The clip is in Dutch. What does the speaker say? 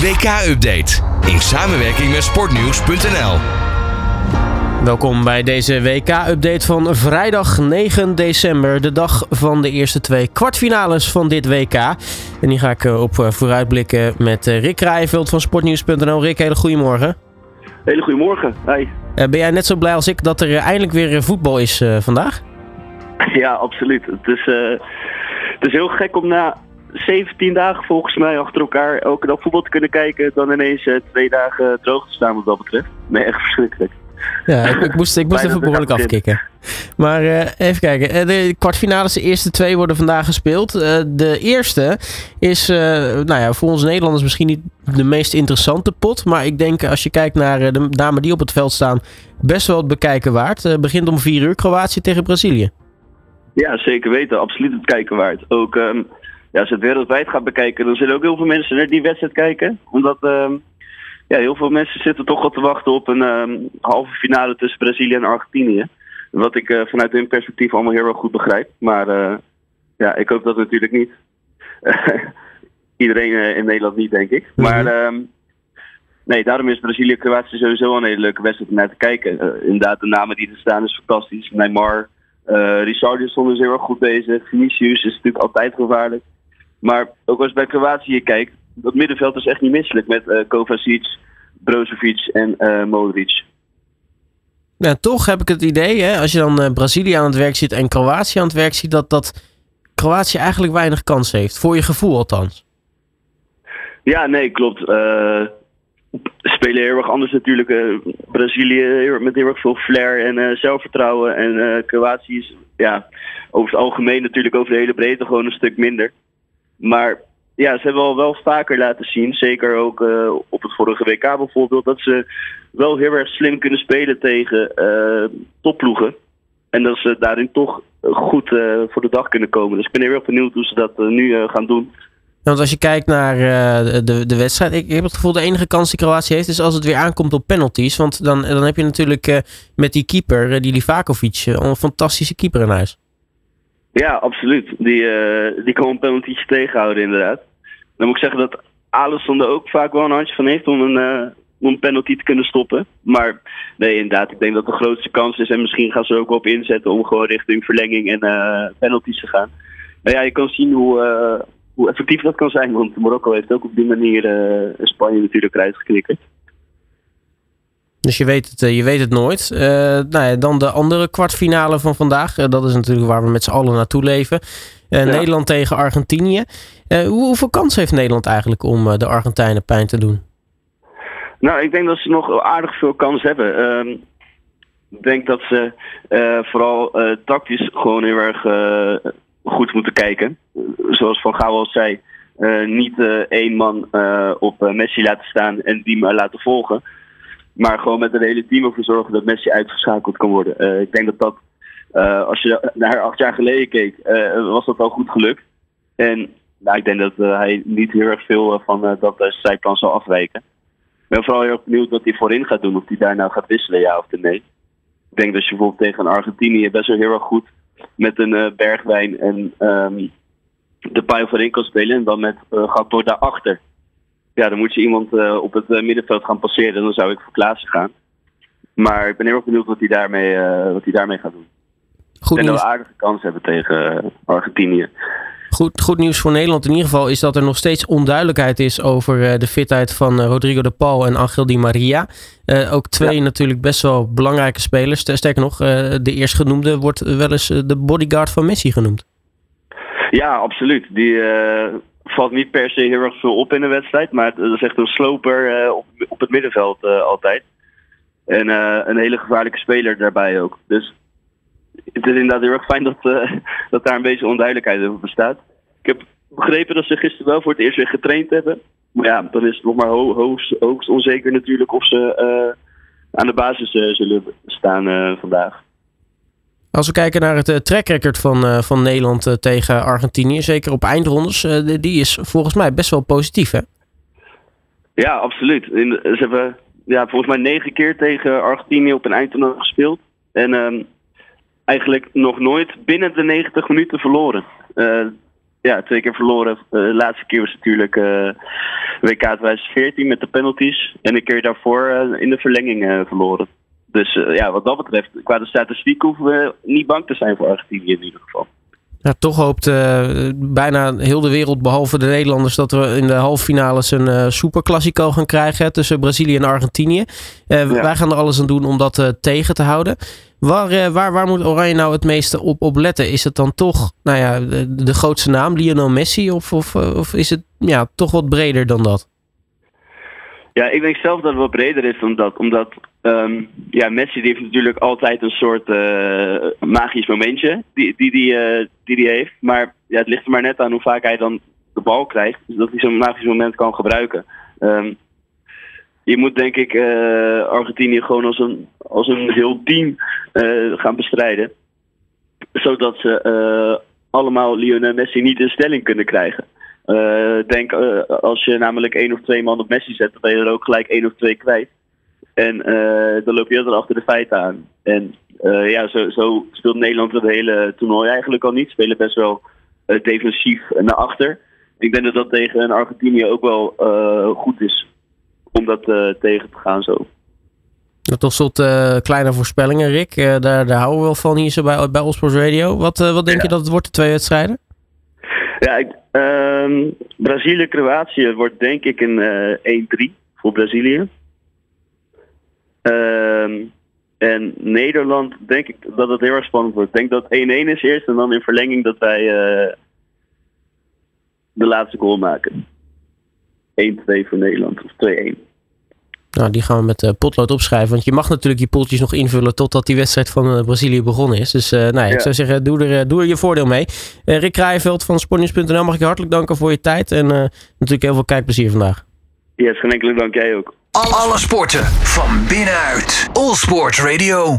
WK-update in samenwerking met sportnieuws.nl. Welkom bij deze WK-update van vrijdag 9 december, de dag van de eerste twee kwartfinales van dit WK. En die ga ik eh, op eh, vooruitblikken met eh, Rick Rijveld van sportnieuws.nl. Rick, hele goedemorgen. Hele goedemorgen. Hi. ben jij net zo blij als ik dat er eindelijk weer voetbal is vandaag? Ja, absoluut. Het is, het is heel gek om na 17 dagen volgens mij achter elkaar elke dag voetbal te kunnen kijken, dan ineens uh, twee dagen droog te staan wat dat betreft. Nee, echt verschrikkelijk. Ja, ik, ik moest, ik moest even behoorlijk afkicken. Maar uh, even kijken. Eh, de kwartfinales, de eerste twee worden vandaag gespeeld. Uh, de eerste is, nou ja, voor ons Nederlanders misschien niet de meest interessante pot. Maar ik denk als je kijkt naar de namen die op het veld staan, best wel het bekijken waard. begint om vier uur Kroatië tegen Brazilië. Ja, zeker weten. Absoluut het kijken waard. Ook um, ja, als je het wereldwijd gaat bekijken, dan zullen ook heel veel mensen naar die wedstrijd kijken. Omdat uh, ja, heel veel mensen zitten toch al te wachten op een uh, halve finale tussen Brazilië en Argentinië. Wat ik uh, vanuit hun perspectief allemaal heel erg goed begrijp. Maar eh, ja, ik hoop dat natuurlijk niet. Iedereen in Nederland niet, denk ik. Mhm. Maar ehm, nee, daarom is Brazilië-Kroatië sowieso een hele leuke wedstrijd om naar te kijken. inderdaad, de namen die er staan is fantastisch. Neymar, uh, Richarlison is heel erg goed bezig. Vinicius is natuurlijk altijd gevaarlijk. Maar ook als je bij Kroatië kijkt, dat middenveld is echt niet misselijk met uh, Kovacic, Brozovic en uh, Modric. Nou, toch heb ik het idee, hè, als je dan uh, Brazilië aan het werk ziet en Kroatië aan het werk ziet, dat, dat Kroatië eigenlijk weinig kans heeft. Voor je gevoel althans. Ja, nee, klopt. Uh, spelen heel erg anders natuurlijk. Brazilië met heel erg veel flair en zelfvertrouwen. En Kroatië is ja, over het algemeen natuurlijk over de hele breedte gewoon een stuk minder. Maar ja, ze hebben al wel vaker laten zien, zeker ook uh, op het vorige WK bijvoorbeeld, dat ze wel heel erg slim kunnen spelen tegen uh, topploegen. En dat ze daarin toch goed uh, voor de dag kunnen komen. Dus ik ben heel erg benieuwd hoe ze dat nu gaan doen. want als je kijkt naar de, de wedstrijd, ik, heb het gevoel de enige kans die Kroatië heeft is als het weer aankomt op penalties. Want dan, dan heb je natuurlijk met die keeper, die Livakovic, een fantastische keeper in huis. Ja, absoluut. Die, uh, die kan een penalty tegenhouden, inderdaad. Dan moet ik zeggen dat Alisson er ook vaak wel een handje van heeft om een, uh, om een penalty te kunnen stoppen. Maar nee, inderdaad, ik denk dat de grootste kans is. En misschien gaan ze er ook op inzetten om gewoon richting verlenging en uh, penalties te gaan. Maar ja, je kan zien hoe, hoe effectief dat kan zijn. Want Marokko heeft ook op die manier Spanje natuurlijk eruit geknikkerd. Dus je weet het, eh, je weet het nooit. Uh, nou ja, dan de andere kwartfinale van vandaag. Uh, dat is natuurlijk waar we met z'n allen naartoe leven. Uh, ja. Nederland tegen Argentinië. Hoe, hoeveel kans heeft Nederland eigenlijk om de Argentijnen pijn te doen? Nou, ik denk dat ze nog aardig veel kans hebben. Ehm, ik denk dat ze vooral tactisch gewoon heel erg goed moeten kijken. Zoals Van Gaal al zei, niet één man op Messi laten staan en die maar laten volgen. Maar gewoon met een hele team ervoor zorgen dat Messi uitgeschakeld kan worden. Uh, ik denk dat dat, uh, als je naar acht jaar geleden keek, uh, was dat al goed gelukt. En nou, ik denk dat hij niet heel erg veel van dat zijplan zal afwijken. Ik ben vooral heel erg benieuwd wat hij voorin gaat doen. Of hij daar nou gaat wisselen, ja of nee. Ik denk dat je bijvoorbeeld tegen Argentinië best wel heel erg goed met een bergwijn en um, de paai voorin kan spelen. En dan met uh, Gatto daarachter ja, dan moet je iemand uh, op het uh, middenveld gaan passeren. En dan zou ik voor Klaassen gaan. Maar ik ben heel erg benieuwd wat hij daarmee, uh, wat hij daarmee gaat doen. Goed en dat we aardige kans hebben tegen Argentinië. Goed, goed nieuws voor Nederland in ieder geval is dat er nog steeds onduidelijkheid is over de fitheid van Rodrigo de Paul en Angel Di Maria. ook twee natuurlijk best wel belangrijke spelers. Sterker nog, de eerstgenoemde wordt wel eens de bodyguard van Messi genoemd. Ja, absoluut. Die, valt niet per se heel erg veel op in de wedstrijd. Maar het is echt een sloper uh, op, het middenveld uh, altijd. En uh, een hele gevaarlijke speler daarbij ook. Dus het is inderdaad heel erg fijn dat, dat daar een beetje onduidelijkheid over bestaat. Ik heb begrepen dat ze gisteren wel voor het eerst weer getraind hebben. Maar ja, dan is het nog maar ho hoogst, hoogst onzeker natuurlijk of ze aan de basis zullen staan vandaag. Als we kijken naar het uh, track record van, uh, van Nederland uh, tegen Argentinië, zeker op eindrondes, die is volgens mij best wel positief, hè? Ja, absoluut. In, ze hebben ja, volgens mij negen keer tegen Argentinië op een eindtoernooi gespeeld. En um, eigenlijk nog nooit binnen de 90 minuten verloren. ja, twee keer verloren. de laatste keer was natuurlijk WK 2014 met de penalties. En een keer daarvoor in de verlenging verloren. Dus ja, wat dat betreft, qua de statistiek hoeven we niet bang te zijn voor Argentinië in ieder geval. Ja, toch hoopt uh, bijna heel de wereld, behalve de Nederlanders, dat we in de halve finales een uh, superclassico gaan krijgen tussen Brazilië en Argentinië. Uh, Wij gaan er alles aan doen om dat tegen te houden. Waar, waar, waar moet Oranje nou het meeste op, op letten? Is het dan toch nou ja, de, de grootste naam, Lionel Messi? Of, of, of is het ja, toch wat breder dan dat? Ja, ik denk zelf dat het wat breder is dan dat. Omdat um, ja, Messi heeft natuurlijk altijd een soort uh, magisch momentje die, die, die, uh, die die heeft. Maar ja, het ligt er maar net aan hoe vaak hij dan de bal krijgt. Dus dat hij zo'n magisch moment kan gebruiken. Um, je moet denk ik uh, Argentinië gewoon als een, als een heel team gaan bestrijden. Zodat ze allemaal Lionel Messi niet in stelling kunnen krijgen. Uh, denk, uh, als je namelijk één of twee man op Messi zet, dan ben je er ook gelijk één of twee kwijt. En uh, dan loop je er achter de feiten aan. En ja, zo, zo, speelt Nederland het hele toernooi eigenlijk al niet. Spelen best wel defensief naar achter. Ik denk dat dat tegen een Argentinië ook wel goed is om dat tegen te gaan zo. Tot slot kleine voorspellingen, Rick. daar, daar houden we wel van hier zo bij, bij Osports Radio. Wat, wat denk je dat het wordt, de twee wedstrijden? Ja, ik, uh, Brazilië-Kroatië wordt denk ik een uh, 1-3 voor Brazilië. Uh, en Nederland denk ik dat het heel erg spannend wordt. Ik denk dat 1-1 is eerst en dan in verlenging dat wij uh, de laatste goal maken. 1-2 voor Nederland of 2-1. Nou, die gaan we met uh, potlood opschrijven. Want je mag natuurlijk je poeltjes nog invullen totdat die wedstrijd van uh, Brazilië begonnen is. Dus uh, nou, ja. ik zou zeggen, doe er, doe er je voordeel mee. Rick Kraaienveld van Sportnieuws.nl mag ik je hartelijk danken voor je tijd. En natuurlijk heel veel kijkplezier vandaag. Yes, geen enkele dank jij ook. Alle sporten van binnenuit. All Sport Radio.